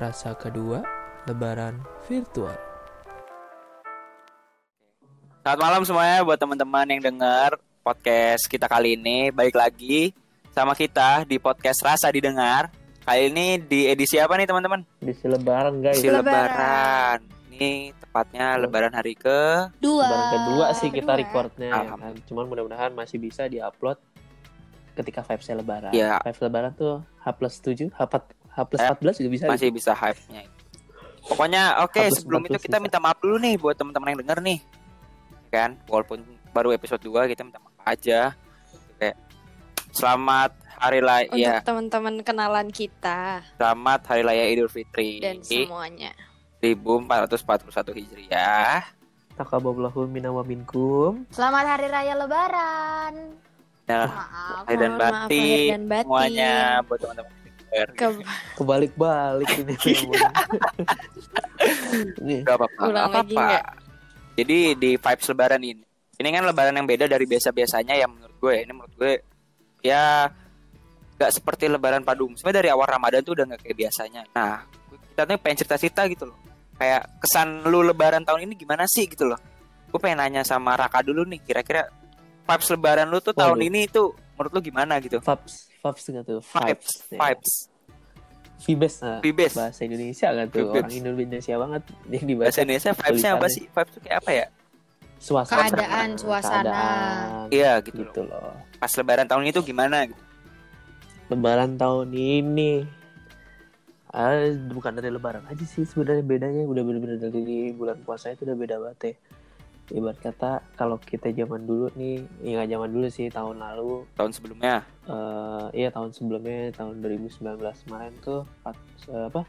rasa kedua lebaran virtual. Selamat malam semuanya buat teman-teman yang dengar podcast kita kali ini. Balik lagi sama kita di podcast Rasa Didengar. Kali ini di edisi apa nih teman-teman? Edisi lebaran guys. Edisi Lebaran. lebaran. Ini tepatnya lebaran hari ke Dua. Lebaran kedua sih kita recordnya. ya kan. Cuman mudah-mudahan masih bisa diupload ketika vibes lebaran. Iya. Vibes lebaran tuh H plus 7, H, H plus Eh, 14 juga bisa. masih bisa hype-nya. Pokoknya oke Hapus sebelum itu kita bisa. minta maaf dulu nih buat teman-teman yang denger nih. Kan, walaupun baru episode 2 kita minta maaf aja. Kayak selamat hari raya Untuk ya, teman-teman kenalan kita selamat hari raya Idul Fitri dan semuanya. 1441 Hijriah. Takaballahu minna wa minkum. Selamat Hari Raya Lebaran. Nah, Maaf. dan Mohon maaf, batin, lahir dan batin. semuanya buat teman-teman. Ke- Kebalik-balik ini. Ini Gak apa-apa, apa-apa. nggak? Jadi di vibes lebaran ini, ini kan lebaran yang beda dari biasa-biasanya yang menurut gue. Ini menurut gue ya gak seperti lebaran padum. Sebenarnya dari awal Ramadan tuh udah gak kayak biasanya. Nah, kita tuh pengen cerita-cerita gitu loh. Kayak kesan lu lebaran tahun ini gimana sih gitu loh. Gue pengen nanya sama Raka dulu nih, kira-kira vibes lebaran lu tuh tahun Waduh. ini tuh menurut lu gimana gitu? vibes, vibes nggak tuh? Vibes, vibes, Vibes. Nah, vibes. bahasa Indonesia nggak tuh? Vibes. Orang Indonesia banget yang dibaca. Bahasa Indonesia vibesnya apa sih? Vibes tuh kayak apa ya? Suasana. Keadaan, suasana. Iya gitu, loh. Gitu loh. Pas lebaran tahun ini tuh gimana gitu? Lebaran tahun ini ah, bukan dari Lebaran aja sih sebenarnya bedanya udah bener-bener dari bulan puasa itu udah beda banget ya. Ibarat kata kalau kita zaman dulu nih, ya nggak zaman dulu sih tahun lalu, Tahun sebelumnya. eh iya tahun sebelumnya tahun 2019 kemarin tuh pas- eh, apa?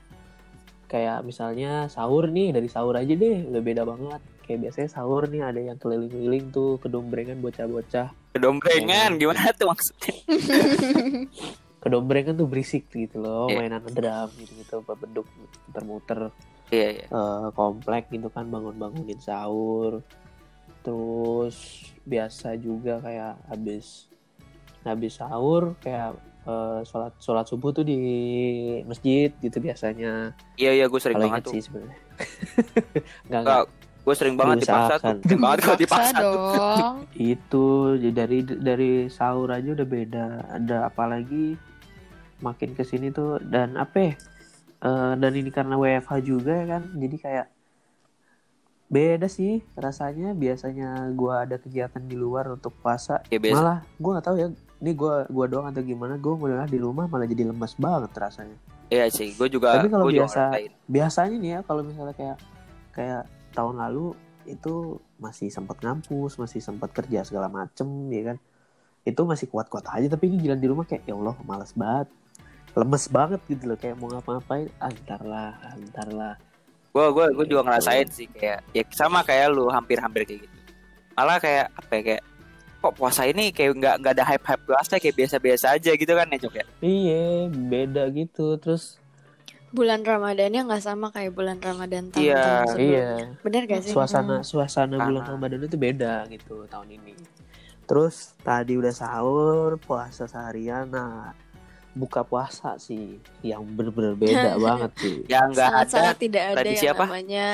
Kayak misalnya sahur nih dari sahur aja deh udah beda banget. Kayak biasanya sahur nih ada yang keliling-keliling tuh kedombrengan bocah-bocah. Kedombrengan Iya. gimana tuh maksudnya? Kedombrengan tuh berisik gitu loh, Iya. mainan drum gitu-gitu, beduk muter-muter. Iya iya. eh, komplek gitu kan bangun-bangunin sahur terus biasa juga kayak habis habis sahur kayak eh, sholat sholat subuh tuh di masjid gitu biasanya Iya iya gue sering banget tuh. sih sebenarnya nggak Enggak, gue sering banget dipaksa tuh. Diusahakan. Sering banget kalau Dipaksa dong. itu jadi dari dari sahur aja udah beda ada apalagi makin ke sini tuh dan apa ya, eh, dan ini karena WFH juga ya kan jadi kayak beda sih rasanya. Biasanya gua ada kegiatan di luar untuk puasa. Ya biasa. malah gua nggak tahu ya. Ini gua gua doang atau gimana gua malah di rumah malah jadi lemas banget rasanya. Iya sih, gue juga Tapi kalau gue biasa- biasanya nih ya kalau misalnya kayak kayak tahun lalu itu masih sempat ngampus masih sempat kerja segala macem ya kan? Itu masih kuat-kuat aja tapi ini jalan di rumah kayak ya Allah malas banget. Lemes banget gitu loh kayak mau ngapa-ngapain. Antar lah antar lah Gue gue gue juga Gitu. ngerasain sih kayak ya sama kayak lu hampir-hampir kayak gitu. Malah kayak apa ya kayak kok puasa ini kayak nggak nggak ada hype hype puasa kayak biasa-biasa aja gitu kan ya Cok ya. iya beda gitu terus Bulan Ramadannya nggak sama kayak bulan Ramadan tahun Iya, sebelumnya. iya Bener gak sih? suasana suasana Karena- bulan Ramadan itu beda gitu tahun ini. Terus tadi udah sahur, puasa seharian. Nah, buka puasa sih yang bener-bener beda banget sih. Yang nggak ada tidak ada tradisi yang apa? namanya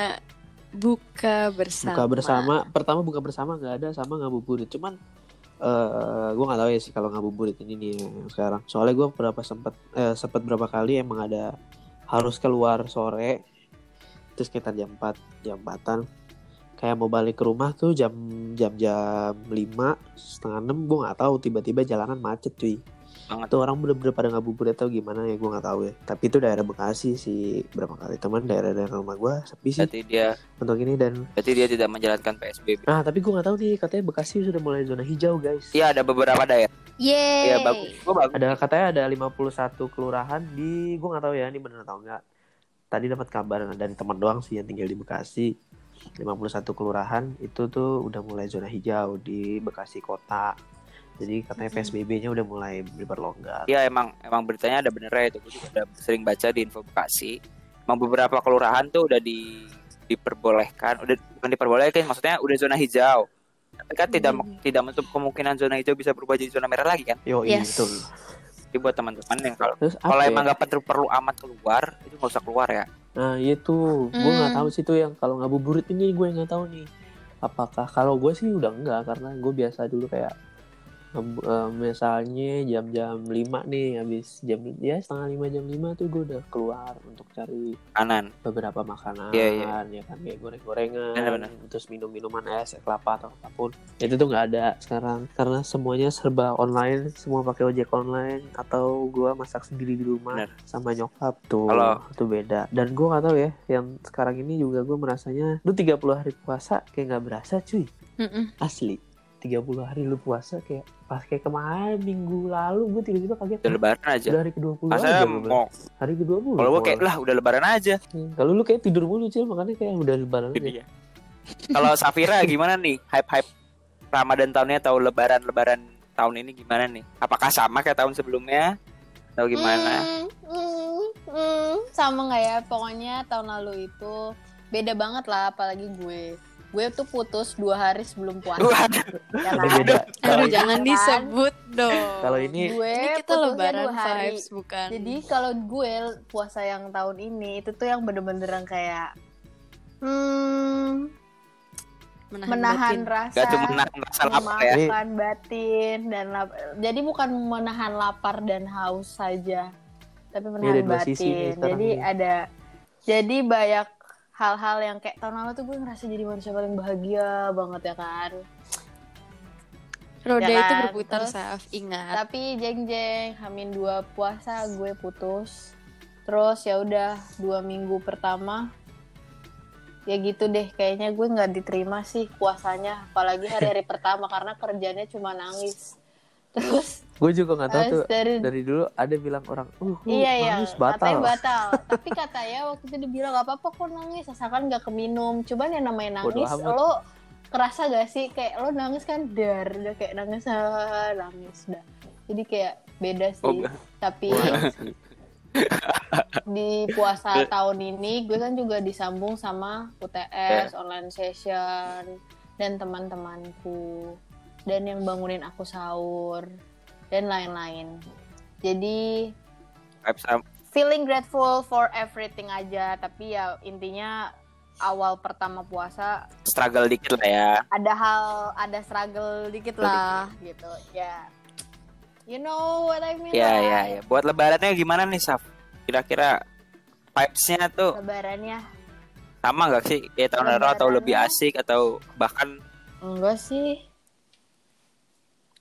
buka bersama. Buka bersama, pertama buka bersama nggak ada sama ngabuburit. Cuman eh gue nggak tahu ya sih kalau ngabuburit ini nih yang sekarang. Soalnya gue berapa sempat eh, sempat berapa kali emang ada harus keluar sore. Terus sekitar jam 4, jam 4 kayak mau balik ke rumah tuh jam jam jam 5 setengah enam gue nggak tahu tiba-tiba jalanan macet cuy banget. tuh orang bener-bener pada ngabuburit atau gimana ya gue nggak tahu ya tapi itu daerah Bekasi sih berapa kali teman daerah-daerah rumah gue sepi sih Berarti dia untuk ini dan berarti dia tidak menjalankan PSBB. Nah, tapi gue nggak tahu nih, katanya Bekasi sudah mulai zona hijau, guys. Iya ada beberapa daerah. Yeay. Iya bagus. Gue bagus. Ada katanya ada 51 kelurahan di gue nggak tahu ya ini benar atau enggak. Tadi dapat kabar dari teman doang sih yang tinggal di Bekasi. 51 kelurahan itu tuh udah mulai zona hijau di Bekasi kota. Jadi katanya PSBB-nya udah mulai diperlonggar. Iya emang emang beritanya ada benernya itu. Gue juga udah sering baca di info Bekasi. Emang beberapa kelurahan tuh udah di diperbolehkan, udah bukan diperbolehkan, maksudnya udah zona hijau. Tapi kan tidak Hmm. tidak menutup kemungkinan zona hijau bisa berubah jadi zona merah lagi kan? Yo, Yes. betul. Jadi buat teman-teman yang kalau Terus kalau apa ya? emang nggak perlu perlu amat keluar, itu nggak usah keluar ya. Nah itu, gue nggak Hmm. tahu sih tuh yang kalau ngabuburit ini gue nggak tahu nih. Apakah kalau gue sih udah enggak karena gue biasa dulu kayak eh, misalnya jam-jam 5 nih habis jam ya setengah lima jam 5 tuh gue udah keluar untuk cari Kanan. beberapa makanan Iya, iya. ya kan kayak goreng-gorengan Benar-benar. terus minum-minuman es es kelapa atau apa pun itu tuh nggak ada sekarang karena semuanya serba online semua pakai ojek online atau gua masak sendiri di rumah Benar. sama nyokap tuh Kalau- itu beda dan gua nggak tahu ya yang sekarang ini juga gua merasanya lu 30 hari puasa kayak nggak berasa cuy Mm-mm. asli 30 hari lu puasa kayak pas kayak kemarin minggu lalu gue tiba-tiba kaget Udah lebaran aja. udah hari ke-20 Masa aja mau hari ke-20 kalau gue kayak lah udah lebaran aja. Hmm, Kalau lu kayak tidur mulu cil makanya kayak udah lebaran aja. Iya. Kalau Safira gimana nih hype-hype Ramadan tahunnya atau lebaran-lebaran tahun ini gimana nih? Apakah sama kayak tahun sebelumnya? Atau gimana? Hmm, hmm, hmm. sama nggak ya pokoknya tahun lalu itu beda banget lah apalagi gue gue tuh putus dua hari sebelum puasa ya kan? beda. Aduh Kalau jangan disebut dong. kalau ini gue Ini kita lebaran dua hari. vibes bukan. jadi kalau gue puasa yang tahun ini itu tuh yang bener-bener yang kayak hmm, menahan, menahan batin. rasa gak cuma menahan rasa lapar ya. memakan batin dan lap- jadi bukan menahan lapar dan haus saja tapi ada menahan sisi batin sekarang jadi ada jadi banyak hal-hal yang kayak tahun lalu tuh gue ngerasa jadi manusia paling bahagia banget ya kan Roda Ya itu kan? berputar, Terus- Saf. Ingat. tapi jeng jeng hamin dua puasa gue putus terus ya udah dua minggu pertama ya gitu deh kayaknya gue nggak diterima sih puasanya apalagi hari-hari pertama karena kerjanya cuma nangis terus? Gue juga nggak tahu tuh dari dari dulu ada bilang orang, uh, uh iya iya. nangis batal. katanya batal. Tapi katanya waktu itu dibilang gak apa-apa kok nangis asalkan gak keminum. Cuman yang namanya nangis lo kerasa gak sih? Kayak lo nangis kan dar udah kayak nangis ah, nangis. Dah. Jadi kayak beda sih. Oh, tapi di puasa tahun ini gue kan juga disambung sama UTS online session dan teman-temanku dan yang bangunin aku sahur dan lain-lain jadi feeling grateful for everything aja tapi ya intinya awal pertama puasa struggle dikit lah ya. ada hal ada struggle dikit lah gitu ya you know what I mean lah. iya iya. Buat lebarannya gimana nih Saf? Kira-kira vibes-nya tuh lebarannya sama gak sih kayak tahun lalu atau lebih asik atau bahkan Enggak sih.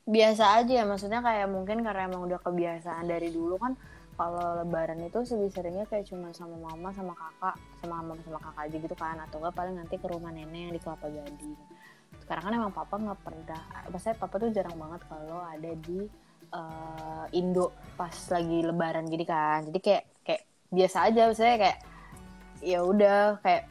Biasa aja ya, maksudnya kayak mungkin karena emang udah kebiasaan dari dulu kan kalau lebaran itu seringnya kayak cuma sama mama sama kakak sama mama sama kakak aja gitu kan atau enggak paling nanti ke rumah nenek yang di Kelapa Gading. Sekarang kan emang papa nggak pernah maksudnya papa tuh jarang banget kalau ada di eh, Indo pas lagi lebaran gini kan. Jadi kayak kayak biasa aja maksudnya kayak ya udah kayak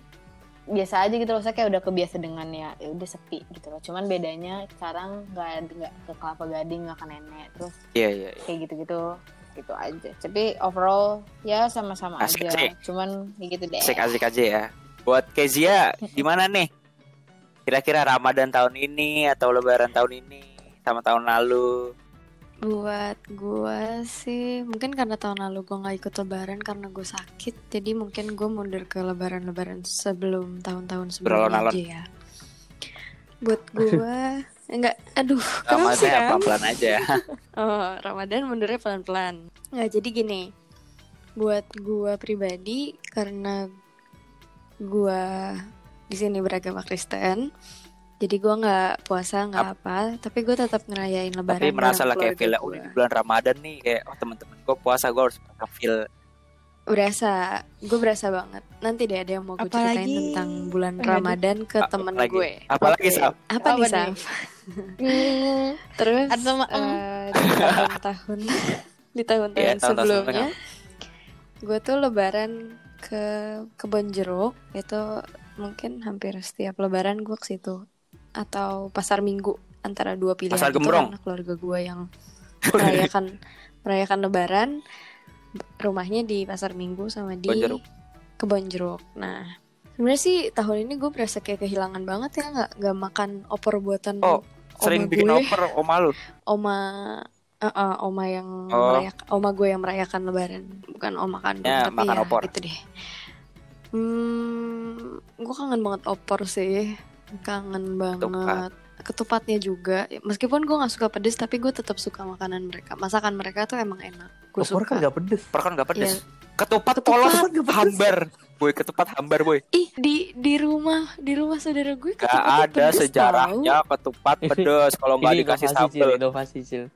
biasa aja gitu loh saya kayak udah kebiasa dengan ya ya udah sepi gitu loh cuman bedanya sekarang nggak nggak ke kelapa gading nggak ke nenek terus iya iya iya. kayak gitu gitu gitu aja tapi overall ya sama-sama Asik, aja asik. cuman ya gitu deh asik-asik aja ya. Buat Kezia gimana nih? Kira-kira Ramadan tahun ini atau Lebaran tahun ini sama tahun lalu? Buat gua sih mungkin karena tahun lalu gua nggak ikut lebaran karena gue sakit, jadi mungkin gue mundur ke lebaran-lebaran sebelum tahun-tahun sebelumnya aja ya. Buat gua enggak, aduh, sih Ramadan ya pelan-pelan aja ya. Oh, Ramadan mundurnya pelan-pelan. Nggak, jadi gini. Buat gua pribadi karena gua di sini beragama Kristen. Jadi gua nggak puasa nggak apa, tapi gue tetap ngerayain lebaran. Tapi merasa lah kayak feel di bulan Ramadan nih kayak oh teman-teman gue puasa gue harus feel Berasa, gue berasa banget. Nanti deh ada yang mau gue ceritain Apalagi- tentang bulan Aduh. Ramadan ke temen gue. apalagi Oke. Saf? Apa, Apa nih? Saf? Hmm, Terus Atau eh, di tahun-tahun di tahun-tahun Iya, tahun-tahun sebelumnya gue tuh lebaran ke kebon jeruk itu mungkin hampir setiap lebaran gue ke situ atau pasar minggu antara dua pilihan Pasar itu Gembrong. karena keluarga gue yang merayakan merayakan lebaran rumahnya di pasar minggu sama di Kebon jeruk. kebon jeruk nah sebenarnya sih tahun ini gue berasa kayak kehilangan banget ya nggak nggak makan opor buatan Oh, sering oma bikin gue oper oma lu oma Eh, eh, oma yang Oh. merayak- oma gue yang merayakan lebaran, bukan oma kandung, Ya, tapi makan ya opor. itu deh. Hmm, gue kangen banget opor sih, kangen banget. Ketupatnya juga, meskipun gue nggak suka pedes, tapi gue tetap suka makanan mereka. Masakan mereka tuh emang enak, gue Opor suka. kan gak pedes. Kan gak pedes. Iya. Ketupat Ketupat polos nggak pedes. hambar. Boy, ketupat hambar, boy. Ih di di rumah di rumah saudara gue Gak ketupatnya ada pedes sejarahnya ketupat pedes kalau nggak dikasih sambal. inovasi, Cil.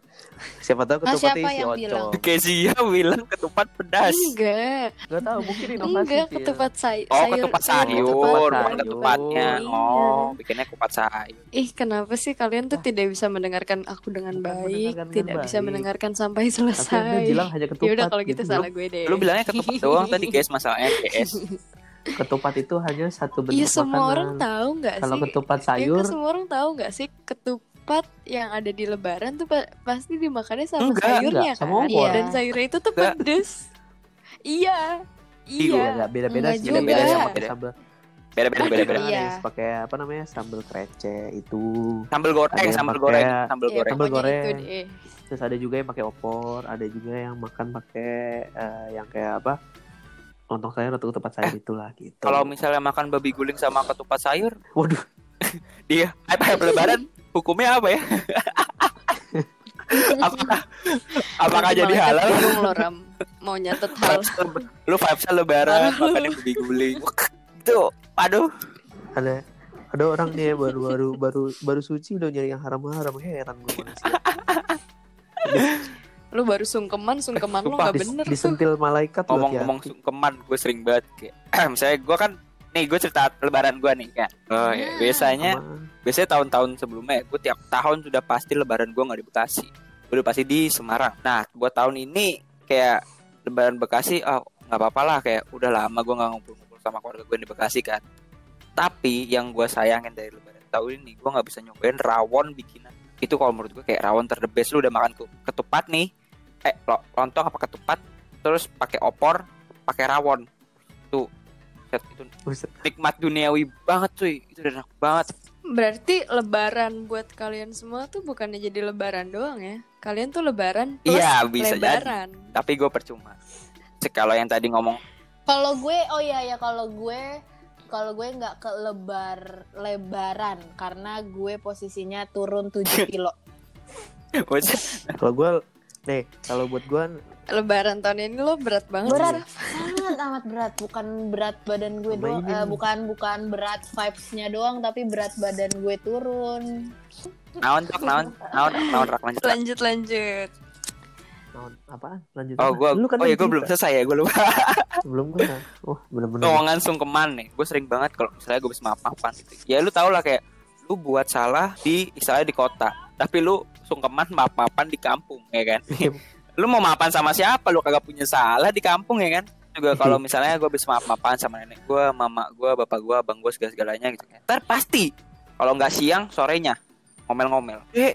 Siapa tahu Ah, ketupatnya siapa isi yang oncom. bilang? Kezia bilang ketupat pedas. Enggak, Gak tahu, mungkin inovasi. enggak Cil. ketupat say Oh, sayur. ketupat iya, sayur, ketupat bukan ketupatnya. Iya. Oh, bikinnya kupat sayur. Ih, kenapa sih kalian tuh tidak bisa mendengarkan aku dengan Bukan baik, mendengarkan tidak dengan bisa baik. mendengarkan sampai Tapi selesai. bilang hanya ketupat. Ya udah kalau gitu dong. salah gue deh. Lu bilangnya ketupat doang tadi, guys, masalahnya guys. Ketupat itu hanya satu bentuk Iya semua makanan. orang tahu nggak sih? Kalau ketupat Ya sayur, kan semua orang tahu nggak sih ketupat yang ada di Lebaran tuh pa- pasti dimakannya sama Enggak, sayurnya enggak, sama kan? opor. Dan sayurnya itu tuh Enggak. pedes. Iya, Iya, iya. Beda-beda sih. Beda-beda pakai sambal. Beda-beda beda-beda. Iya. pakai apa namanya? Sambal krecek itu. Sambal goreng, sambal pakai- goreng, sambal Ya, goreng. Sambal goreng. itu deh. Terus ada juga yang pakai opor, ada juga yang makan pakai eh, yang kayak apa? Lontong sayur atau ketupat sayur itulah gitu. Kalau misalnya makan babi guling sama ketupat sayur, waduh, dia hype hype lebaran hukumnya apa ya? apakah apakah jadi halal? bingung loh, Ram. Mau nyatet hal. Vibes- Lu vibes lebaran makan babi guling. Itu, aduh. ada ada orang nih baru baru baru baru suci udah nyari yang haram-haram heran gue. Lu baru sungkeman, sungkeman lu nggak Dis- bener tuh. disentil malaikat Ngomong-ngomong sungkeman, gue sering banget kayak misalnya gue kan nih gue cerita lebaran gue nih kan. Oh, ya. Biasanya Sama- biasanya tahun-tahun sebelumnya gue tiap tahun sudah pasti lebaran gue nggak di Bekasi. Gue udah pasti di Semarang. Nah buat tahun ini kayak lebaran Bekasi oh nggak apa-apa lah. Kayak udah lama gue nggak ngumpul-ngumpul sama keluarga gue di Bekasi kan. Tapi yang gue sayangin dari lebaran tahun ini gue nggak bisa nyobain rawon bikinan. Itu kalau menurut gue kayak rawon terdebes lu udah makan ke- ketupat nih eh lo- lontong apa ketupat terus pakai opor pakai rawon. Tuh set itu Buset. nikmat duniawi banget cuy itu udah enak banget Berarti lebaran buat kalian semua tuh bukannya jadi lebaran doang ya? Kalian tuh lebaran plus Iya, bisa jadi. lebaran. tapi gue percuma kalau yang tadi ngomong Kalau gue, oh iya ya kalau gue kalau gue nggak ke lebar lebaran karena gue posisinya turun 7 kilo. Kalau gue nih, kalau buat gue Lebaran tahun ini lo berat banget. Berat. Sangat amat berat, bukan berat badan gue doang, eh, nih. bukan bukan berat vibes-nya doang tapi berat badan gue turun. naon cok naon naon naon rak lanjut Rak. Lanjut lanjut. naon apaan? Lanjut. oh apa? gue Lu kan oh ya yang gue belum selesai ya gue lupa belum gue. Wah, bener-bener. ngomongan sungkeman nih gue sering banget kalau misalnya gue bisa maaf maafan gitu ya lu tau lah kayak lu buat salah di istilahnya di kota tapi lu sungkeman maaf maafan di kampung ya kan? Lu mau maafan sama siapa? Lu kagak punya salah di kampung ya kan? Juga kalau misalnya gue bisa maaf maafan sama nenek gue mama gue bapak gue abang gue segala segalanya gitu kan. Ntar pasti kalau nggak siang sorenya ngomel-ngomel. Dek.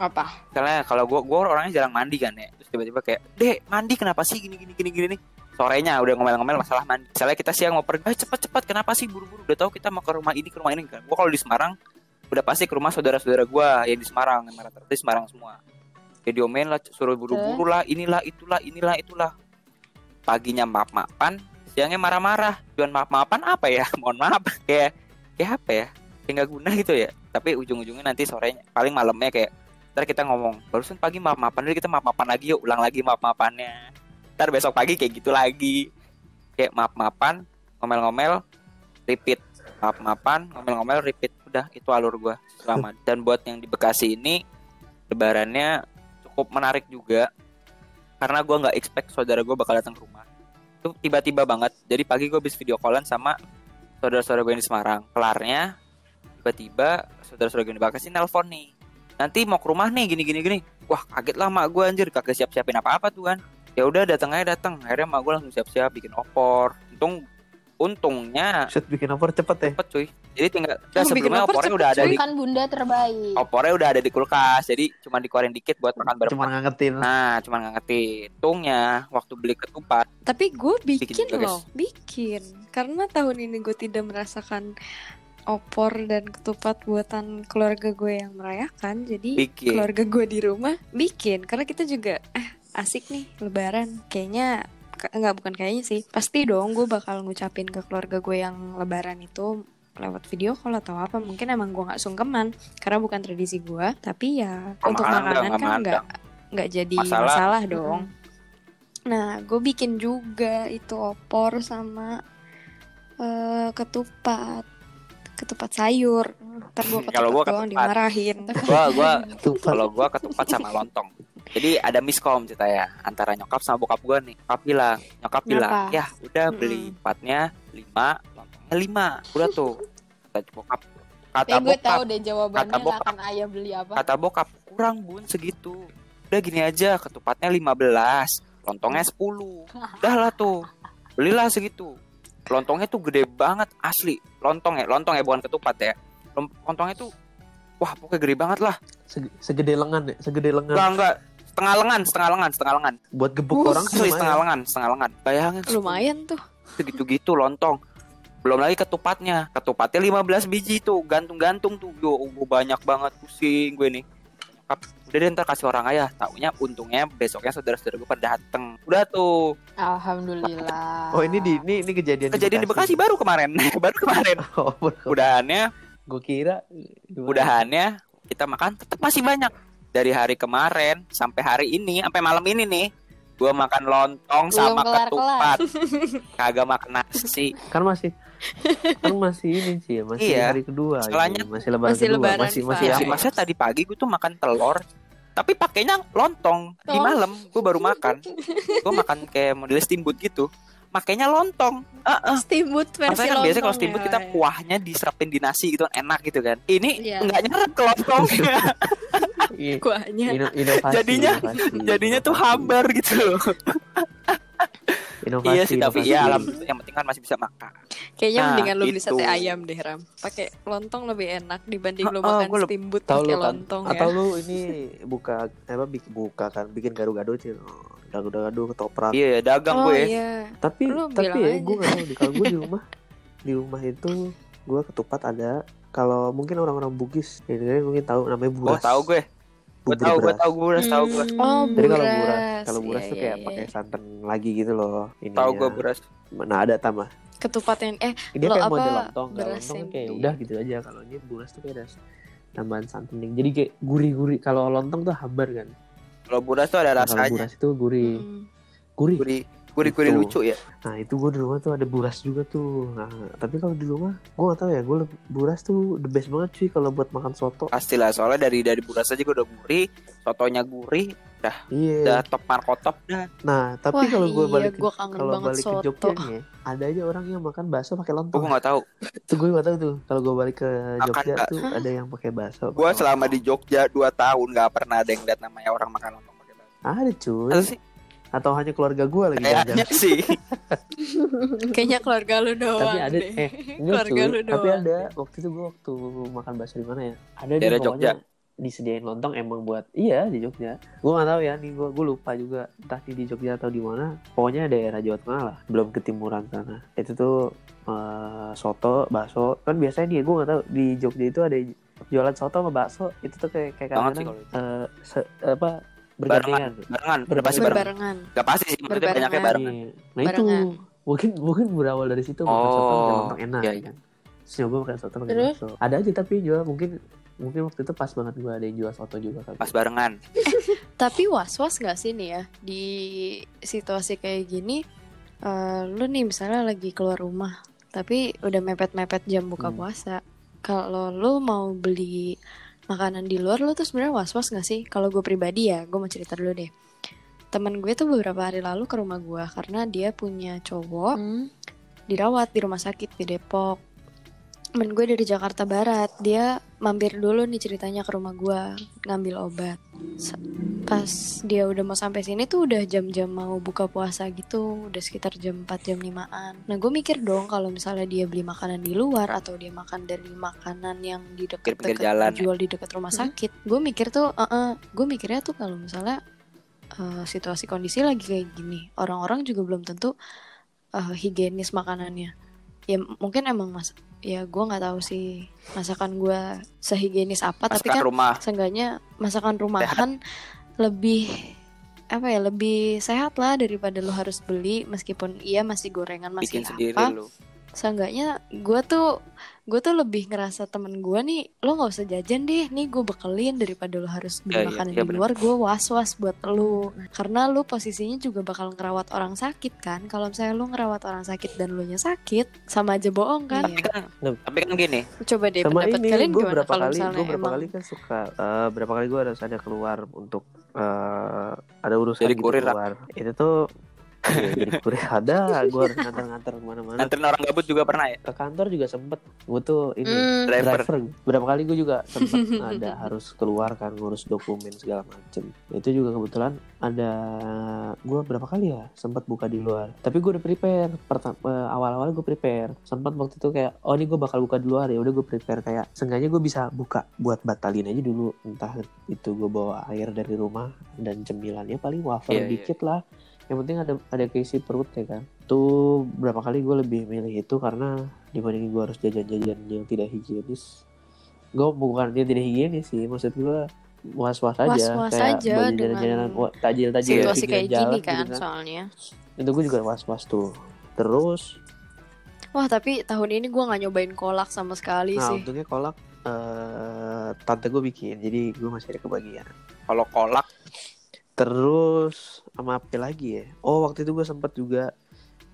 Apa? misalnya kalau gue gue orangnya jarang mandi kan ya. Terus tiba-tiba kayak dek mandi kenapa sih? Gini gini gini gini. Nih sorenya udah ngomel-ngomel masalah mandi. Misalnya kita siang mau pergi eh, cepet-cepet kenapa sih? Buru-buru. Udah tahu kita mau ke rumah ini ke rumah ini kan. Gue kalau di Semarang udah pasti ke rumah saudara-saudara gue yang di Semarang yang rata-rata Semarang semua. Ya diomelin lah suruh buru-buru lah inilah itulah inilah itulah. Paginya maaf-maafan siangnya marah-marah. Tujuan maaf-maafan apa ya? Mohon maaf. Kayak kayak apa ya? Kayak nggak guna gitu ya. Tapi ujung-ujungnya nanti sorenya paling malamnya kayak ntar kita ngomong barusan pagi maaf-maafan jadi kita maaf-maafan lagi yuk ulang lagi maaf-maafannya ntar besok pagi kayak gitu lagi. Kayak maaf-maafan ngomel-ngomel repeat. Maaf-maafan ngomel-ngomel repeat udah itu alur gua. Selama dan buat yang di Bekasi ini lebarannya cukup menarik juga. Karena gua nggak expect saudara gua bakal datang ke rumah. Itu tiba-tiba banget. Jadi pagi gua habis video callan sama saudara-saudara gue yang di Semarang. Kelarnya tiba-tiba saudara-saudara gue yang di Bekasi nelpon nih. Nanti mau ke rumah nih gini gini. Gini wah kaget lah mak gue anjir. Kagak siap siapin apa apa tuh kan. Ya udah datang aja datang akhirnya mak gue langsung siap siap bikin opor. Untung untungnya Set bikin opor cepet ya. cepet cuy jadi tinggal Oh, bikin sebelumnya opor opornya cepet, udah ada cuy. di Kan bunda terbaik. opornya udah ada di kulkas jadi cuma dikeluarin dikit buat makan bareng Cuma ngangetin. nah cuma ngangetin untungnya waktu beli ketupat Tapi gue Bikin bikin, juga, guys. loh, bikin. Karena tahun ini gue tidak merasakan opor dan ketupat buatan keluarga gue yang merayakan. Jadi Bikin. keluarga gue di rumah bikin karena kita juga eh asik nih lebaran. Kayaknya nggak bukan kayaknya sih. Pasti dong gue bakal ngucapin ke keluarga gue yang lebaran itu lewat video call atau apa. Mungkin emang gue nggak sungkeman karena bukan tradisi gue tapi ya Oh, untuk makanan kan nggak nggak jadi Masalah. masalah, dong. Nah gue bikin juga itu opor sama eh, ketupat ketupat sayur ntar gue ketupat Kalau gua ketupat. dimarahin Gua gua kalau gua ketupat sama lontong. Jadi ada miskom cerita ya antara nyokap sama bokap gua nih. Nyokap bilang, nyokap bilang, ya udah beli Mm-mm. empatnya lima, lontongnya lima. Udah tuh. Kata bokap. Kata Ya gue bokap, tahu deh jawabannya Kata bokap. akan ayah beli apa. kata bokap kurang bun segitu. Udah gini aja, ketupatnya 15, lontongnya 10. Udah lah tuh. Belilah segitu. Lontongnya tuh gede banget asli. Lontong ya, lontong ya bukan ketupat ya. Lontongnya tuh wah pokoknya gede banget lah. Seg- segede lengan ya, segede lengan. Enggak, enggak. Setengah lengan, setengah lengan, setengah lengan. Buat gebuk Uh, orang sih setengah lengan, setengah lengan. Bayangin lumayan tuh segitu-gitu lontong. Belum lagi ketupatnya. Ketupatnya 15 biji tuh, gantung-gantung tuh. Yo, gua banyak banget pusing gue nih. Udah deh ntar kasih orang ayah. Taunya untungnya besoknya saudara-saudara gue pada dateng. Udah tuh. Alhamdulillah. Oh ini di ini ini kejadian Kejadian di Bekasi baru kemarin. baru kemarin. Oh, Udahannya, gue kira gimana? udahannya kita makan tetap masih banyak. Dari hari kemarin sampai hari ini, sampai malam ini nih. Gua makan lontong Belum sama kelar-kelar. ketupat. Kagak makan nasi. kan masih kan masih ini sih masih Iya. hari kedua Salahnya- ini. masih lebaran Masih kedua lebaran, masih masih Pak. Ya, aman. maksudnya tadi pagi gue tuh makan telur, tapi pakainya lontong. Di malam gue baru makan. gue makan kayak model steamboat gitu. Makainya lontong. Heeh. steamboat versi Maksudnya kan biasanya kalau lontong steamboat ya. kita kuahnya diserapin di nasi gitu kan enak gitu kan. Ini Iya. nggak nyerap ke lontongnya. I- kuahnya ino- inovasi Jadinya- inovasi, Jadinya tuh hambar gitu loh. inovasi iya sih tapi inovasi. ya alhamdulillah yang penting kan masih bisa makan. kayaknya Nah, mendingan lu beli sate ayam deh ram pakai lontong lebih enak dibanding lu Oh, oh, makan leb- steamboat pakai kan lontong atau ya lu ini buka apa bikin buka kan bikin gado-gado sih oh, gado-gado ketoprak Iya dagang oh gue. ya. iya tapi Lu tapi ya aja. gue gak tahu deh kalau gue di rumah di rumah itu gue ketupat ada kalau mungkin orang-orang Bugis ya kalian mungkin tahu namanya Oh buras tahu gue. Gue tahu gue tahu gue udah tahu gue. oh jadi kalau buras buras kalau buras Iya, tuh iya, kayak iya. pakai santan lagi gitu loh ini Tahu gue beras. nah ada tambah ketupat yang eh dia Lo kayak apa, model lontong beras lontong yang kayak di- udah gitu aja kalau ini buras tuh kayak ada tambahan santan jadi kayak gurih-gurih kalau lontong tuh hambar kan Kalau buras tuh ada Nah, kalau rasanya. buras itu gurih. Mm, gurih. Gurih, gurih, gurih Itu. lucu ya. Nah itu gue di rumah tuh ada buras juga tuh. Nah tapi kalau di rumah gue gak tahu ya gue buras tuh the best banget cuy kalau buat makan soto. Pastilah soalnya dari dari buras aja gue udah gurih, sotonya gurih, Iya. udah top markotop dah. Nah tapi kalau gue iya, balik ke, kalau banget balik ke soto. Jogja nih ya, ada aja orang yang makan bakso pakai Gue lontong. nggak tahu. Tuh gue gak tahu tuh. Kalau gue balik ke Makan Jogja nggak? tuh ada yang pakai bakso. Gue selama di. Jogja 2 tahun nggak pernah ada yang lihat namanya orang makan lontong pakai bakso. ada cuy. Masa sih? Atau hanya keluarga gue lagi Kayaknya sih. kayaknya keluarga lu doang Tapi ada deh. eh Keluarga cuy. lu Tapi doang. ada waktu itu gue waktu makan bakso di mana ya? Ada di Jogja. disediain lontong emang buat iya di Jogja gue nggak tahu ya nih gue gue lupa juga entah di Jogja atau di mana pokoknya daerah Jawa Tengah lah belum ke timuran sana itu tuh eh, soto bakso kan biasanya nih gue nggak tahu di Jogja itu ada jualan soto sama bakso itu tuh kayak kayak kadang itu. eh, se- apa Barengan, bergandengan barengan, udah pasti Berbarengan. bareng. berbarengan Gak pasti sih, Berbarengan. banyaknya barengan. Iya. nah itu mungkin mungkin berawal dari situ makan soto Oh, pakai lontong enak iya, ya kan Terus nyoba makan soto Terus? bakso ada aja tapi jual mungkin mungkin waktu itu pas banget gue ada yang jual soto juga kali Pas barengan. Tapi was-was gak sih nih ya di situasi kayak gini eh, Lu nih misalnya lagi keluar rumah Tapi udah mepet-mepet jam buka Hmm. puasa Kalau lu mau beli makanan di luar Lu tuh sebenarnya was-was gak sih? Kalau gue pribadi ya, gue mau cerita dulu deh Temen gue tuh beberapa hari lalu ke rumah gue Karena dia punya cowok Hmm. dirawat di rumah sakit di Depok. Temen gue dari Jakarta Barat, dia mampir dulu nih ceritanya ke rumah gue ngambil obat. Pas dia udah mau sampai sini tuh udah jam-jam mau buka puasa gitu, udah sekitar jam 4 jam 5-an. Nah gue mikir dong kalau misalnya dia beli makanan di luar atau dia makan dari makanan yang di dekat jalan ya. jual di dekat rumah sakit. Gue mikir tuh, eh gue mikirnya tuh kalau misalnya eh, situasi kondisi lagi kayak gini, orang-orang juga belum tentu eh, higienis makanannya. ya mungkin emang mas ya gue nggak tahu sih masakan gue sehigienis apa tapi Masakan kan rumah. seenggaknya masakan rumahan lebih apa ya lebih sehat lah daripada lo harus beli meskipun iya masih gorengan masih bikin sendiri apa lu. seenggaknya gue tuh gue tuh lebih ngerasa temen gue nih lo nggak usah jajan deh nih gue bekelin daripada lo harus beli Ya, iya, makanan iya, di bener. luar gue was was buat lo. Karena lo posisinya juga bakal ngerawat orang sakit kan? Kalau misalnya lo ngerawat orang sakit dan lo nya sakit sama aja bohong kan? Tapi kan Nah. tapi kan gini, coba deh sama pendapat ini kalian gue gimana berapa kalau kali misalnya gue berapa emang kali kan suka eh, berapa kali gue harus ada keluar untuk eh, ada urusan Jadi gitu kurir, keluar. Itu tuh Iya, jadi kurir ada gue harus nganter-nganter ke mana-mana. Nganterin orang gabut juga pernah ya? ke kantor juga sempet. Gue tuh ini Hmm, Driver. driver. Berapa kali gue juga sempet. Ada harus keluar kan ngurus dokumen segala macem. Itu juga kebetulan ada gue berapa kali ya sempat buka di luar. Tapi gue udah prepare. Pertama awal-awal gue prepare. Sempat waktu itu kayak oh ini gue bakal buka di luar ya. Udah gue prepare. Kayak seenggaknya gue bisa buka buat batalin aja dulu. Entah itu gue bawa air dari rumah dan cemilannya paling wafer Iya, iya. dikit lah yang penting ada ada keisi perut ya kan? Tuh berapa kali gue lebih milih itu karena dibandingin gue harus jajan-jajan yang tidak higienis. Gue bukan dia tidak higienis sih maksud gue was-was aja Was-was kayak aja baju dengan jajan-jajanan wa- tajil-tajil situasi kayak jalan gini gitu kan. soalnya. Itu gue juga was-was tuh. Terus wah tapi tahun ini gue nggak nyobain kolak sama sekali nah sih. untungnya kolak eh tante gue bikin jadi gue masih ada kebagian. Kalau kolak Terus sama apa lagi ya? Oh waktu itu gue sempet juga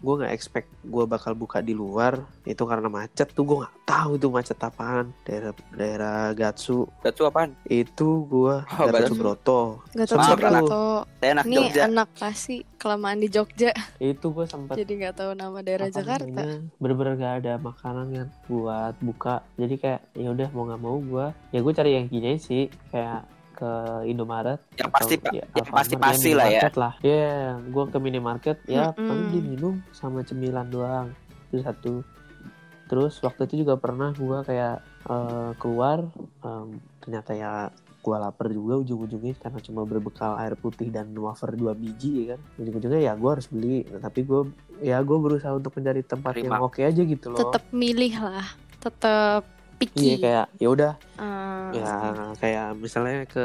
gue nggak expect gue bakal buka di luar itu karena macet tuh gue nggak tahu itu macet apaan. Daerah daerah Gatsu. Gatsu apaan? itu gue Oh, Gatsu. Gatsu. Broto. Tuh. Saya anak Ini Jogja. anak pasti kelamaan di Jogja. Itu gue sempet Jadi nggak tahu nama daerah apa Jakarta. bener-bener gak ada makanan kan buat buka. Jadi kayak ya udah mau nggak mau gue ya gue cari yang gini sih. Kayak ke Indomaret Yang pasti atau, ya, Alfamart, pasti-pasti ya, lah ya. lah. Ya gue ke minimarket ya Mm-mm. paling beli minum sama cemilan doang itu satu. Terus waktu itu juga pernah gue kayak eh, keluar em, ternyata ya gue lapar juga ujung-ujungnya karena cuma berbekal air putih dan wafer dua biji ya kan. Ujung-ujungnya ya gue harus beli. Nah, tapi gue ya gue berusaha untuk mencari tempat yang Terima. oke aja gitu loh. Tetap milih lah. Tetap iya picky kayak ya udah Hmm, ya kayak misalnya ke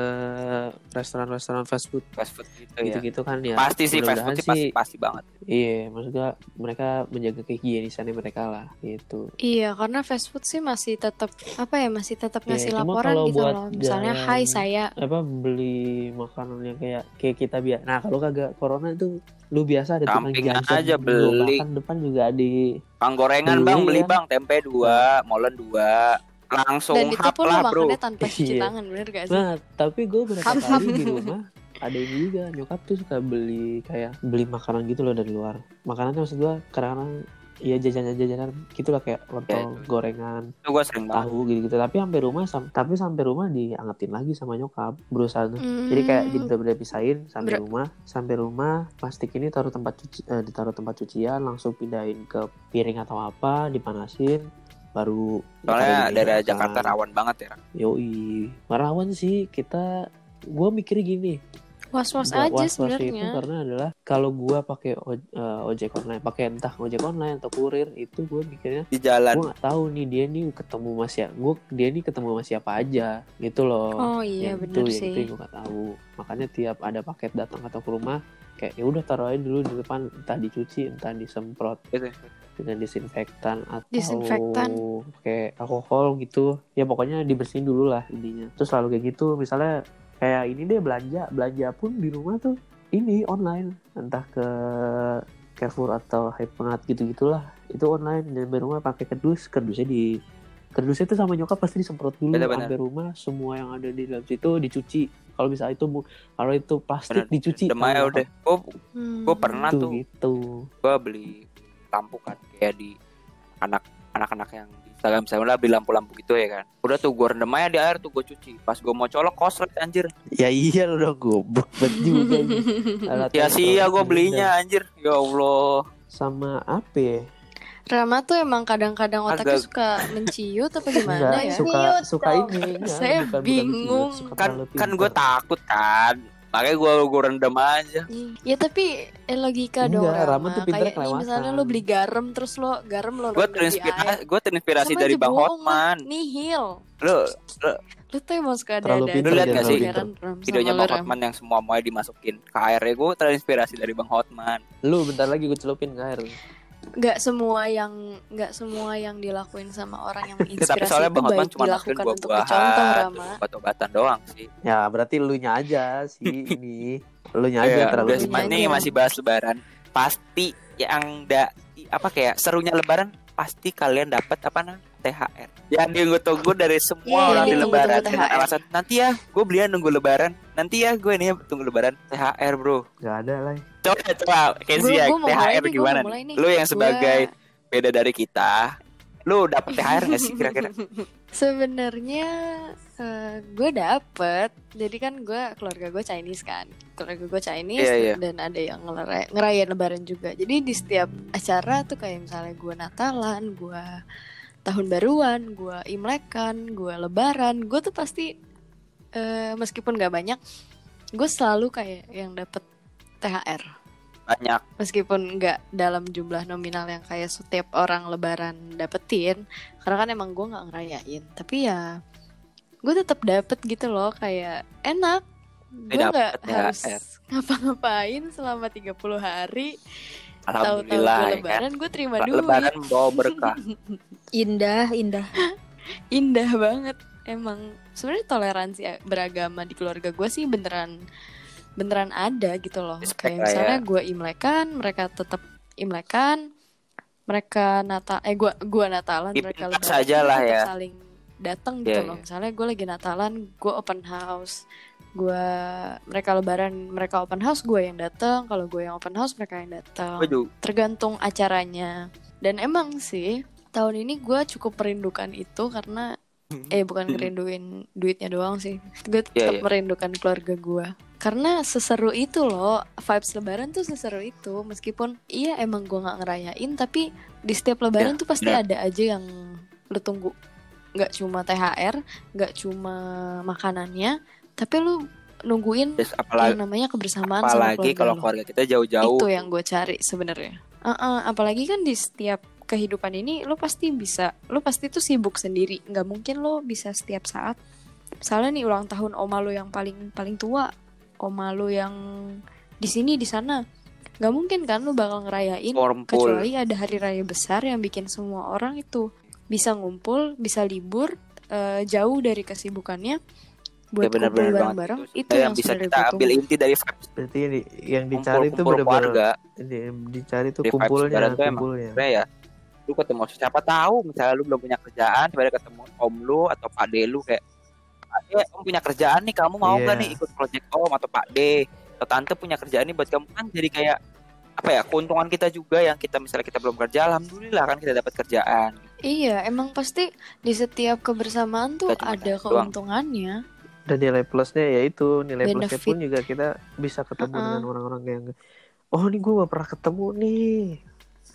restoran-restoran fast food fast food gitu ya. gitu-gitu kan ya Pasti sih fast food sih pasti, pasti banget. Iya, maksudnya mereka menjaga kehigienisannya mereka lah gitu. Iya karena fast food sih masih tetap Apa ya masih tetap Iya, ngasih cuma laporan gitu buat loh Misalnya jalan- hai saya Apa beli makanan yang kayak kayak kita biasa. Nah, kalau kagak corona itu lu biasa ada tukang jajan aja beli. bahkan depan juga di Bang gorengan bang beli ya. bang tempe dua, molen dua, langsung Dan itu hap pun lah bro. makannya tanpa cuci Iya. tangan bener gak sih? Nah, tapi gue berapa Hap, kali di rumah ada ini juga nyokap tuh suka beli kayak beli makanan gitu loh dari luar. Makanannya maksud gue kadang-kadang ya jajanan-jajanan gitulah kayak Ya, lontong, itu. gorengan, banget. tahu gitu-gitu. Tapi sampai rumah sam- tapi sampai rumah diangetin lagi sama nyokap berusaha tuh. Hmm, Jadi kayak di bener pisahin sampai Ber- rumah, sampai rumah plastik ini taruh tempat cuci, eh, ditaruh tempat cucian, langsung pindahin ke piring atau apa, dipanasin, baru Soalnya daerah meja Jakarta makan. rawan banget ya. Yoi, rawan sih kita. Gue mikir gini, Was-was gua aja was-was itu sebenarnya karena adalah kalau gua pakai eh, ojek online, pakai entah ojek online atau kurir itu gue mikirnya Di jalan. gue nggak tahu nih dia nih ketemu sama siapa, gue dia nih ketemu sama siapa aja gitu loh Oh iya yang bener itu, sih yang itu yang gue gak tahu makanya tiap ada paket datang atau ke rumah kayak ya udah taruh aja dulu di depan entah dicuci entah disemprot Gitu. dengan disinfektan atau Disinfektan. kayak alkohol gitu ya pokoknya dibersihin dulu lah intinya terus selalu kayak gitu misalnya kayak ini deh belanja belanja pun di rumah tuh ini online entah ke Carrefour atau Hypermart gitu gitulah itu online dan di rumah pakai kardus kardusnya di kardusnya itu sama nyokap pasti disemprot dulu Bener-bener. sampai rumah semua yang ada di dalam situ dicuci kalau bisa itu bu kalau itu plastik Bener. dicuci Demai sama udah. Gue Hmm. gue pernah gitu tuh gitu gue beli lampu kan kayak di anak anak-anak yang Instagram misalnya lah beli lampu-lampu gitu ya kan udah tuh gue rendam aja di air tuh gue cuci pas gue mau colok koslet anjir ya iya lu udah goblok banget juga ini. Alat sia sia gue belinya anjir ya Allah sama apa ya? Rama tuh emang kadang-kadang otaknya Agak- suka menciut apa gimana Enggak, ya? suka suka dong. ini enggak, Saya bukan- bukan bingung. menciut, suka kan kan gue takut kan makanya gue gue rendam aja Ya tapi eh, logika Enggak, dong Rama. tuh pinternya Kayak nih misalnya lo beli garam terus lo garam lo gue di terinspirasi gue terinspirasi Sama dari bang Hotman. Nihil. lu Lu tuh emang suka ada ada terlalu pikiran Ram, sama videonya lu, bang. Hotman yang semua mau dimasukin ke air ya gue terinspirasi dari bang Hotman Lu bentar lagi gue celupin ke air. Nggak semua yang nggak semua yang dilakuin sama orang yang tapi menginspirasi soalnya itu bang Hotman baik cuma dilakukan untuk buah-buahan dicontoh Rama. obat-obatan doang sih. Ya berarti lu nya aja sih ini. Lu nya aja Iya, terlalu Ram. masih bahas lebaran. Pasti yang da apa kayak serunya lebaran pasti kalian dapat apa nah THR yang ditunggu dari semua Iya, orang yang di lebaran. Dengan alasan nanti ya gue belian nunggu lebaran. Nanti ya gue nih tunggu lebaran. THR bro. Gak ada lah. Coba coba Kenzi ya Gua- gua THR nih, gua gimana nih nih. lu yang Gua- sebagai beda dari kita lu dapet THR gak sih kira-kira Sebenarnya eh, gue dapet, jadi kan gue keluarga gue Chinese kan, keluarga gue Chinese Iya, iya. dan ada yang ngeray- ngerayain Lebaran juga. Jadi di setiap acara tuh kayak misalnya gue Natalan, gue tahun baruan, gue Imlekan, gue Lebaran, gue tuh pasti eh, meskipun gak banyak, gue selalu kayak yang dapet THR banyak. Meskipun nggak dalam jumlah nominal yang kayak setiap orang lebaran dapetin karena kan emang gue nggak ngerayain. Tapi ya gue tetap dapet gitu loh kayak enak. Gue nggak harus ngapa-ngapain selama 30 hari tahu-tahu gue ya. kan lebaran gue terima duit. lebaran membawa berkah. Indah, indah. indah banget emang. Sebenarnya toleransi beragama di keluarga gue sih beneran beneran ada gitu loh Respect kayak lah misalnya ya. gue imlekan mereka tetap imlekan mereka natal eh gua gua natalan mereka lebaran aja kita lah ya. saling datang gitu Iya, loh iya. misalnya gue lagi natalan gue open house gue mereka lebaran mereka open house gue yang datang kalau gue yang open house mereka yang datang gue tergantung acaranya dan emang sih tahun ini gue cukup merindukan itu karena eh bukan ngerinduin duitnya doang sih gue tetap Iya, iya. merindukan keluarga gue karena seseru itu loh vibes lebaran tuh seseru itu. Meskipun iya emang gue nggak ngerayain tapi di setiap lebaran Iya, tuh pasti benar. ada aja yang lu tunggu. Nggak cuma THR nggak cuma makanannya tapi lu nungguin Terus yang apalagi namanya kebersamaan sama apalagi keluarga kalau lu. keluarga kita jauh-jauh. Itu yang gue cari sebenarnya. Uh-uh, apalagi kan di setiap kehidupan ini lo pasti bisa lo pasti tuh sibuk sendiri. Nggak mungkin lo bisa setiap saat. Misalnya nih ulang tahun oma lo yang paling paling tua oma lo yang di sini di sana nggak mungkin kan lo bakal ngerayain Kumpul. kecuali ada hari raya besar yang bikin semua orang itu bisa ngumpul bisa libur eh, jauh dari kesibukannya buat ya benar-benar kumpul banget bareng-bareng itu, itu yang yang bisa kita gue ambil inti dari vibes Berarti yang, di- yang dicari tuh kumpul-kumpul bener-bener keluarga di- dicari tuh Di vibes kumpulnya, emang. kumpulnya. sebenarnya ya lu ketemu siapa tahu misalnya lu belum punya kerjaan tiba ketemu om lu atau pak lu kayak pak de om punya kerjaan nih kamu mau nggak Iya. nih ikut project om atau pak de atau tante punya kerjaan nih buat kamu kan jadi kayak apa ya keuntungan kita juga yang kita misalnya kita belum kerja alhamdulillah kan kita dapat kerjaan Iya, emang pasti di setiap kebersamaan tuh ada satu doang. keuntungannya. Dan nilai plusnya ya itu nilai plusnya Benefit. pun juga kita bisa ketemu Uh-uh. dengan orang-orang yang oh nih gue gak pernah ketemu nih.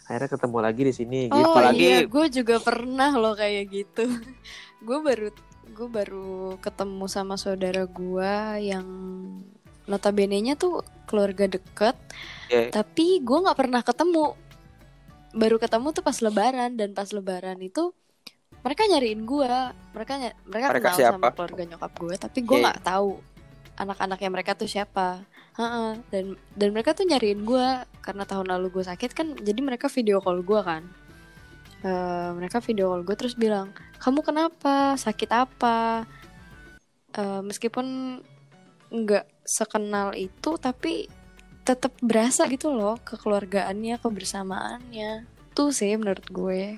Akhirnya ketemu lagi di sini Oh gitu. Apalagi- iya, gue juga pernah loh kayak gitu. gue baru gue baru ketemu sama saudara gue yang notabene-nya tuh keluarga deket, Iya. tapi gue nggak pernah ketemu. Baru ketemu tuh pas Lebaran dan pas Lebaran itu mereka nyariin gue, mereka ny- mereka, Mereka kenal siapa? sama keluarga nyokap gue, tapi gue Iya. nggak tahu anak-anaknya mereka tuh siapa. Heeh, dan dan mereka tuh nyariin gue karena tahun lalu gue sakit kan, jadi mereka video call gue kan. Eh, mereka video call gue terus bilang, kamu kenapa, sakit apa? Eh, meskipun nggak sekenal itu, tapi tetap berasa gitu loh kekeluargaannya, kebersamaannya. Tuh sih menurut gue.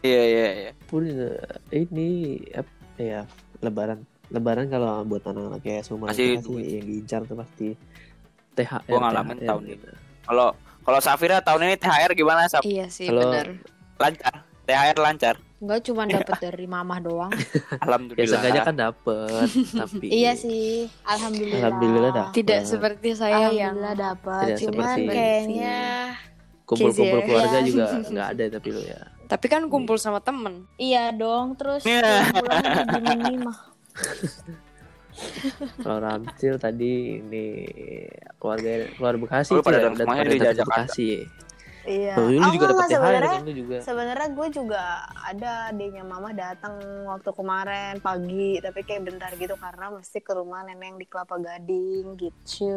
iya iya iya Pun eh, ini apa ya lebaran lebaran kalau buat anak-anak kayak semua Masih yang diincar tuh pasti THR. Gua ngalamin THR tahun gitu. kalau kalau Safira tahun ini THR gimana Saf? Iya sih Kalau- benar. Lancar THR lancar Enggak cuma dapat dari mamah doang. Ya alhamdulillah sengaja kan dapet tapi iya sih, alhamdulillah. Alhamdulillah dah. Tidak seperti saya yang Alhamdulillah dapat. Cuman seperti- kayaknya kumpul-kumpul ya. keluarga Iya. juga nggak ada tapi lo ya. tapi kan kumpul sama temen. iya dong terus Iya. pulang gini mah. Kalau Ramcil tadi ini keluarga keluarga Bekasi Lu pada pada di datang ke Jakarta. Bekasi. Iya. Oh, lu Oh, juga enggak, dapat THR sebenarnya kan lu juga. sebenarnya gue juga ada adiknya mama datang waktu kemarin pagi tapi kayak bentar gitu karena mesti ke rumah nenek yang di Kelapa Gading gitu.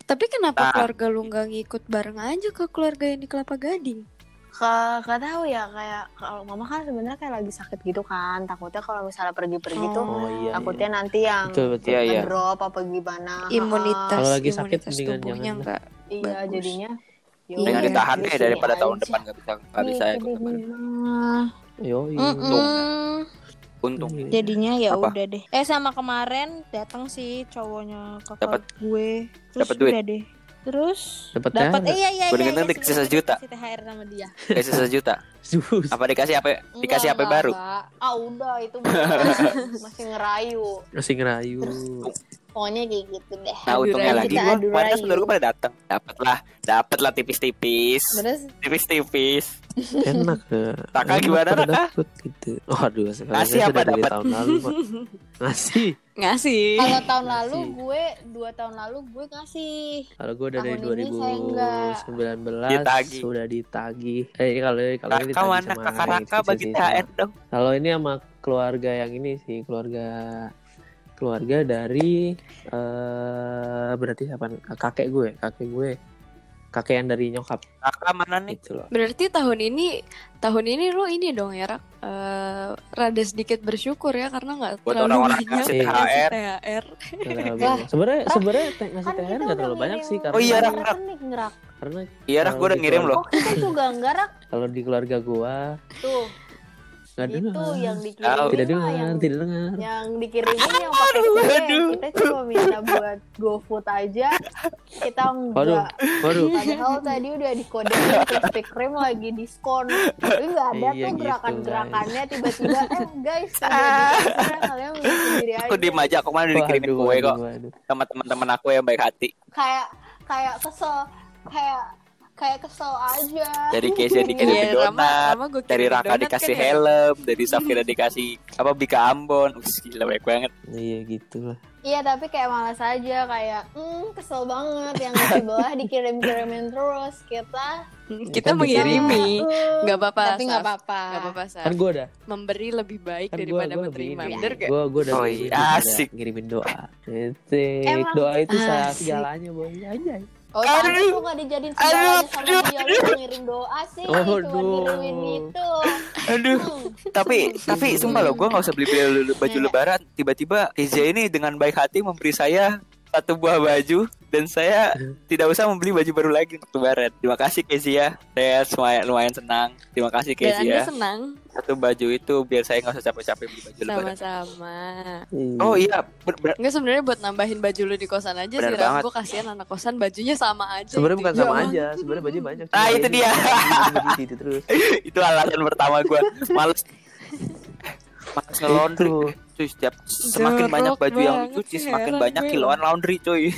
Tapi kenapa Nah. keluarga lu nggak ngikut bareng aja ke keluarga yang di Kelapa Gading? Ka- Gak tahu ya kayak kalau mama kan sebenarnya kayak lagi sakit gitu kan takutnya kalau misalnya pergi-pergi tuh Oh iya. takutnya nanti yang Betul betul. Iya, iya. ngedrop apa gimana Imunitas, Kalau lagi sakit imunitas mendingan tubuhnya jangan. nggak iya Bagus. jadinya ya Dengan udah, ditahan di deh daripada tahun depan nggak bisa nggak bisa ya ikut lebaran. Yo, Mm-mm. Untung. Iya. Jadinya ya Apa? udah deh. Eh sama kemarin datang sih cowoknya kakak Dapat. gue. Terus Dapat duit? udah deh. Terus Dapat dapat eh iya iya Gua iya. dengar iya, dikasih sebenarnya sejuta. dikasih THR sama dia. Kasih sejuta. Sus. Apa dikasih apa? Dikasih apa baru? enggak. Ah udah itu masih, masih ngerayu. Masih ngerayu. Pokoknya kayak gitu deh. Nah untungnya lagi adu kemarin kan saudara gua pada datang. Dapat lah, dapat lah tipis-tipis. Tipis-tipis. Enak ya. Enak gimana, pada Raka? dapet gitu. Oh, aduh, Ngasih apa dapat? tahun lalu. Ngasih. ngasih. kalau tahun lalu Ngasih. gue dua tahun lalu gue ngasih. Kalau gue dari saya enggak. 2019 Ditagih. sudah ditagih. Eh kalau kalau ini ditagih sama Raka bagi. THR dong. Kalau ini sama keluarga yang ini sih, keluarga keluarga dari eh berarti siapa? Kakek gue, kakek gue. Kakek yang dari nyokap Kakak mana nih? gitu loh. Berarti tahun ini tahun ini lu ini dong ya Rak Eh, rada sedikit bersyukur ya karena nggak terlalu orang-orang banyak ngasih ngasih THR. THR. Terlalu banyak. Sebenarnya sebenarnya ngasih Kan THR nggak terlalu banyak sih karena Oh iya, Rak, banyak Rak. karena Iya Rak, gua udah ngirim loh. Oh kita juga enggak rak kalau di keluarga gua tuh. Nggak Itu dengar. yang Tahu. dikirimin tidak dengar, yang tidak dengar. yang dikirimin yang pakai Aduh. Kita cuma minta buat GoFood aja. Kita Waduh, enggak. waduh. Padahal tadi udah dikodein Krispy Kreme lagi diskon. Tapi nggak ada Iya, tuh gitu, gerakan-gerakannya tiba-tiba eh guys diskon, kalian sendiri aja. Aku diem aja, aku mana udah dikirimin Waduh, kue kok waduh, waduh. sama teman-teman aku yang baik hati. Kayak kayak kesel kayak kayak kesel aja. Dari Keisha dikirimin Iya, Rama, donat, Rama dari Raka donat dikasih kan ya. helm, dari Safira dikasih apa Bika Ambon. Wih, gila baik banget. Iya gitu lah. Iya tapi kayak malas aja kayak hmm kesel banget yang di bawah dikirim-kirimin terus kita Kita Kan mengirimi. "Eh, Nggak apa-apa, tapi nggak apa-apa Gak apa-apa. Kan gue ada. Memberi lebih baik Kan daripada gua, gua menerima. Bener gak? Gua gua udah Oh iya, udah asik. ngirimin doa. Emang Doa itu segalanya boy. Anjay. Oh tapi Aduh. lu nggak dijadiin Aduh, sama aduh, dia lu ngirim doa sih Oh, cuma aduh. ngirimin itu Aduh, Hmm. tapi tapi sumpah loh, gue nggak usah beli beli baju Iya. lebaran. Tiba-tiba Keisha ini dengan baik hati memberi saya satu buah baju dan saya tidak usah membeli baju baru lagi untuk lebaran. Terima kasih Keisha. Saya lumayan, lumayan senang. Terima kasih Dan Keisha. Anda senang Satu baju itu biar saya nggak usah capek-capek beli baju lebaran. sama-sama. Oh iya, ber- ber- Enggak sebenarnya buat nambahin baju lu di kosan aja Bener sih banget. Gue kasihan anak kosan bajunya sama aja. Sebenarnya gitu. bukan sama aja, sebenarnya baju banyak. Ah, Cuma itu dia. itu terus. itu alasan pertama gue. Males Males ngelondri. Cuy, setiap semakin Jorok banyak baju yang dicuci, sih, semakin banyak gue. kiloan laundry, cuy.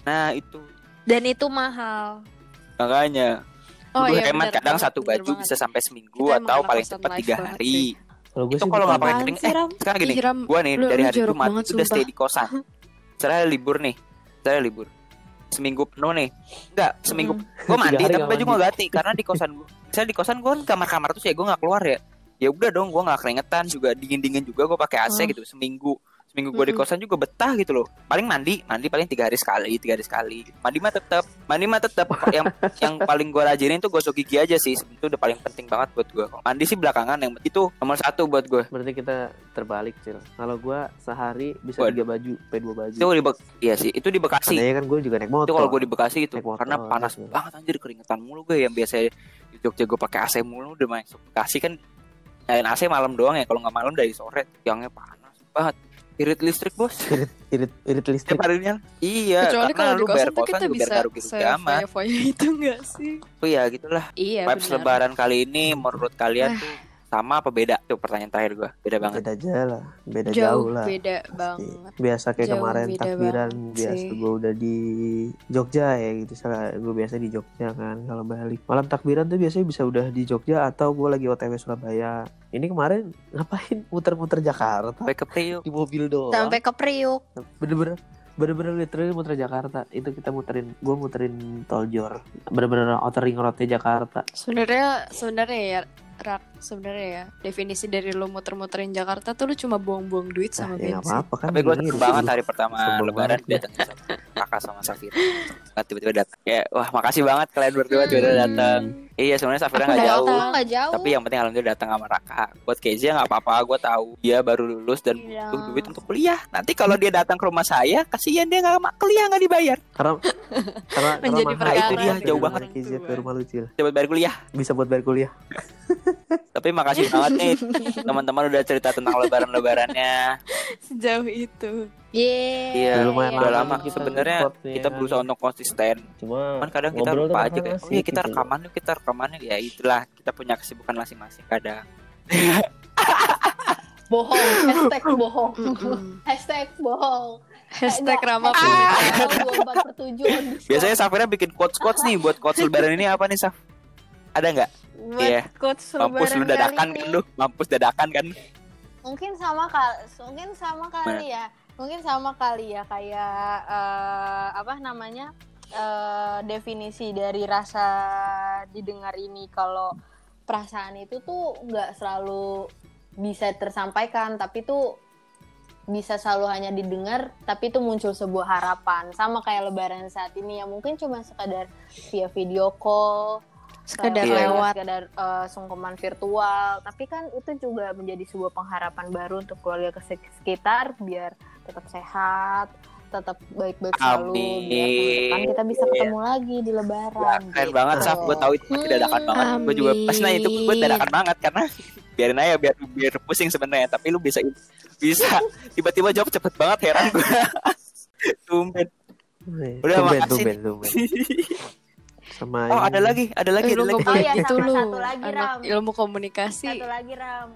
Nah, itu Dan itu mahal. makanya Oh gue iya hemat bener kadang banget, satu bener baju banget. bisa sampai seminggu Kita atau paling cepat tiga hari. Kalau gue Itu sih kalau nggak pakai kering, sih, eh sekarang gini, gue nih lu- dari hari Jumat itu udah stay di kosan. Saya libur nih, saya libur seminggu penuh nih. Enggak, seminggu gue mandi tapi nggak baju gue ganti karena di kosan gue. Saya di kosan gue kan kamar-kamar tuh ya gue nggak keluar ya. Ya udah dong, gue nggak keringetan juga dingin-dingin juga gue pakai AC Oh. gitu seminggu. Seminggu gue di Mm-mm. kosan juga betah gitu loh. Paling mandi, mandi paling tiga hari sekali, tiga hari sekali. Mandi mah tetap, mandi mah tetap. yang yang paling gue rajinin tuh gosok gigi aja sih. Itu udah paling penting banget buat gue. Mandi sih belakangan yang itu nomor satu buat gue. Berarti kita terbalik, Cil. Kalau gue sehari bisa tiga baju, p dua baju. Itu di iya sih, itu di Bekasi. Tandanya kan gue juga naik motor. itu kalau gue di Bekasi itu motor, karena panas gitu. banget anjir keringetan mulu gue yang biasa di Jogja gue pakai AC mulu udah masuk Bekasi kan nyalain AC malam doang ya kalau nggak malam dari sore yangnya panas banget irit listrik bos irit irit listrik. tiap harinya iya Kecuali karena kalau di lu bayar kosan kita bisa nggak rugi-rugi amat foya-foya itu enggak sih? oh iya gitulah Iya vibes benar. lebaran kali ini menurut kalian tuh sama apa beda? Itu pertanyaan terakhir gua. Beda banget. beda aja lah beda jauh, Jauh lah beda pasti. banget. biasa kayak Jauh kemarin takbiran banget biasa gue udah di Jogja ya gitu salah gue biasa di Jogja kan kalau balik malam takbiran tuh biasanya bisa udah di Jogja atau gue lagi OTW Surabaya ini kemarin ngapain muter-muter Jakarta Sampai ke Priuk. di mobil doang Sampai ke Priuk. bener-bener bener-bener literally muter Jakarta itu kita muterin gue muterin tol Jor bener-bener outer ring roadnya Jakarta Sebenarnya sebenarnya ya Rak, sebenarnya ya definisi dari lo muter-muterin Jakarta tuh lu cuma buang-buang duit nah, sama ya bensin. apa-apa kan Tapi gue seneng banget hari pertama lebaran datang sama kakak sama Safira. Tiba-tiba datang. Kayak wah makasih banget kalian berdua tiba-tiba datang. Iya sebenarnya Safira nggak jauh. jauh. Tapi yang penting alhamdulillah datang sama Raka. Buat Kezia nggak apa-apa, gue tahu dia baru lulus dan Iya. butuh duit untuk kuliah. Nanti kalau dia datang ke rumah saya, kasihan dia nggak kuliah nggak dibayar. karena karena Menjadi karena mahal perkara itu dia jauh banget. Kizia ke rumah lu Cil. Coba bayar kuliah. bisa buat bayar kuliah Tapi makasih banget nih teman-teman udah cerita tentang lebaran-lebarannya. Sejauh itu. Yeay. Iya, lumayan udah lama kita Sebenarnya kita kan. berusaha untuk konsisten. cuma Cuman kadang kita lupa aja kayak, oh iya kita gitu. rekaman yuk, kita rekaman yuk. Ya itulah, kita punya kesibukan masing-masing kadang. Bohong. Hashtag bohong. Hashtag bohong. Hashtag per tujuh. Biasanya Safira bikin quotes-quotes nih buat quotes lebaran ini apa nih Saf? Ada nggak? Buat Iya. quotes Mampus lu lebaran dadakan kan lu, mampus dadakan kan. mungkin sama kali mungkin sama kali ya mungkin sama kali ya kayak eh, apa namanya eh, definisi dari rasa didengar ini kalau perasaan itu tuh nggak selalu bisa tersampaikan tapi tuh bisa selalu hanya didengar tapi itu muncul sebuah harapan sama kayak lebaran saat ini ya mungkin cuma sekadar via video call Sekedar Kayak lewat. sekedar eh, sungkeman virtual tapi kan itu juga menjadi sebuah pengharapan baru untuk keluarga ke sekitar biar tetap sehat tetap baik-baik selalu biar kita bisa ketemu lagi di Ya, lebaran keren gitu. banget Saf, gue tahu itu pasti dadakan banget. Gue juga pas nanya itu gue Amin. dadakan banget karena biarin aja biar biar pusing sebenarnya. Tapi lu bisa bisa tiba-tiba jawab cepet banget heran gue. Tumben. Udah, tumben, makasih. tumben, tumben. Sama Oh ada lagi, ada lagi, ada lagi. Oh sama lu. satu lagi, Anak Ram. ilmu komunikasi satu lagi ram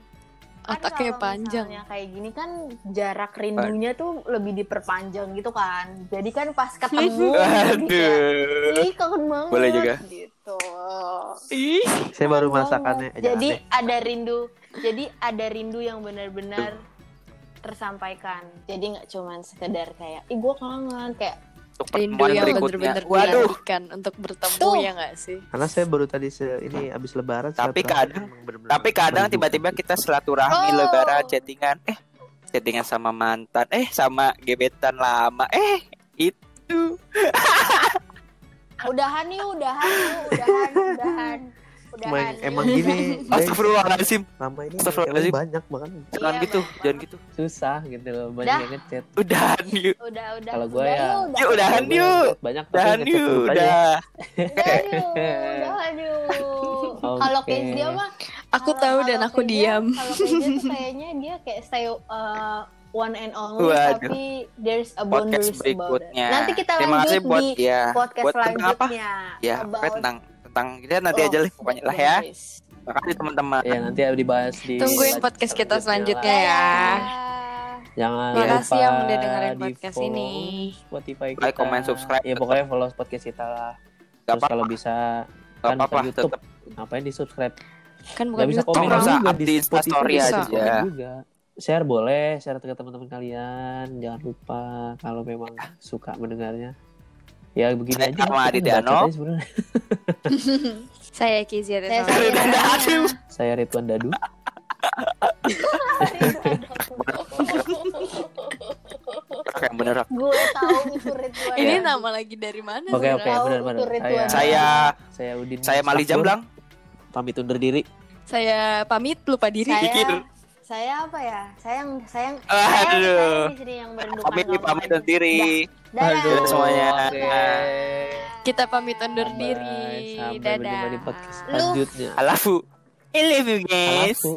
otaknya kalau panjang. kayak gini kan jarak rindunya tuh lebih diperpanjang gitu kan jadi kan pas ketemu Aduh. ih kangen banget Boleh juga. gitu Saya baru merasakannya. Eh, jadi deh. ada rindu jadi ada rindu yang benar-benar tersampaikan jadi nggak cuman sekedar kayak ih gue kangen kayak Untuk rindu yang berikutnya. Waduh. dinantikan untuk bertemu Tuh. ya nggak sih Karena saya baru tadi se ini habis lebaran. Tapi kadang- emang bener-bener Tapi kadang tiba-tiba kita silaturahmi Oh. lebaran chattingan. Eh, chattingan sama mantan. Eh, sama gebetan lama. Eh, itu. udahan yuk udahan udahan udahan udahan Emang, gini, Astagfirullahaladzim. lama ini Astagfirullahaladzim. banyak bahkan Jangan Iya, gitu, Bang. jangan gitu. susah gitu loh banyak yang ngechat. Udahan yuk. udah udah Kalau gua udah ya- yuk, udahan yuk. banyak Udahan yuk, udah. Udah yuk, udah yuk. Kalau. Kezia mah aku tahu dan aku diam Kalau Kezia tuh kayaknya dia kayak stay uh, one and only Waduh. tapi there's a boundaries Podcast about it. berikutnya. Nanti kita Terima lanjut kasih buat di ya, podcast buat tentang apa? selanjutnya. Ya, about tentang tentang kita nanti oh, aja lah pokoknya lah ya. Makasih teman-teman. Ya nanti dibahas di Tungguin podcast kita selanjutnya ya. Dadah. Jangan Makasih lupa yang udah dengerin di podcast ini. Spotify kita. Like, comment, subscribe. Ya pokoknya follow podcast kita lah. Gak Terus apa-apa, kalau bisa gak kan apa-apa. YouTube. Tetap Ngapain di subscribe? kan Gak bukan bisa komen juga di Spotify aja. juga. Share boleh, share ke teman-teman kalian. Jangan lupa kalau memang suka mendengarnya. Ya begini Saya aja. Arma kita Aditya ngebacot No. aja sebenarnya. saya Kizia Saya. Safira. Saya Ridwan Dadu. yang bener. Gue tahu itu Ridwan. ini nama lagi dari mana Oke oke benar benar. Saya saya Udin. saya Mali. Jamblang. Pamit undur diri. saya pamit lupa diri saya saya apa ya? Saya yang saya yang saya, Aduh. saya di sini yang merindukan Dadah. Dadah semuanya. Kita pamit undur Bye. diri Sampai berjumpa di dadah podcast Lu- selanjutnya. I love you. I love you guys. Alafu.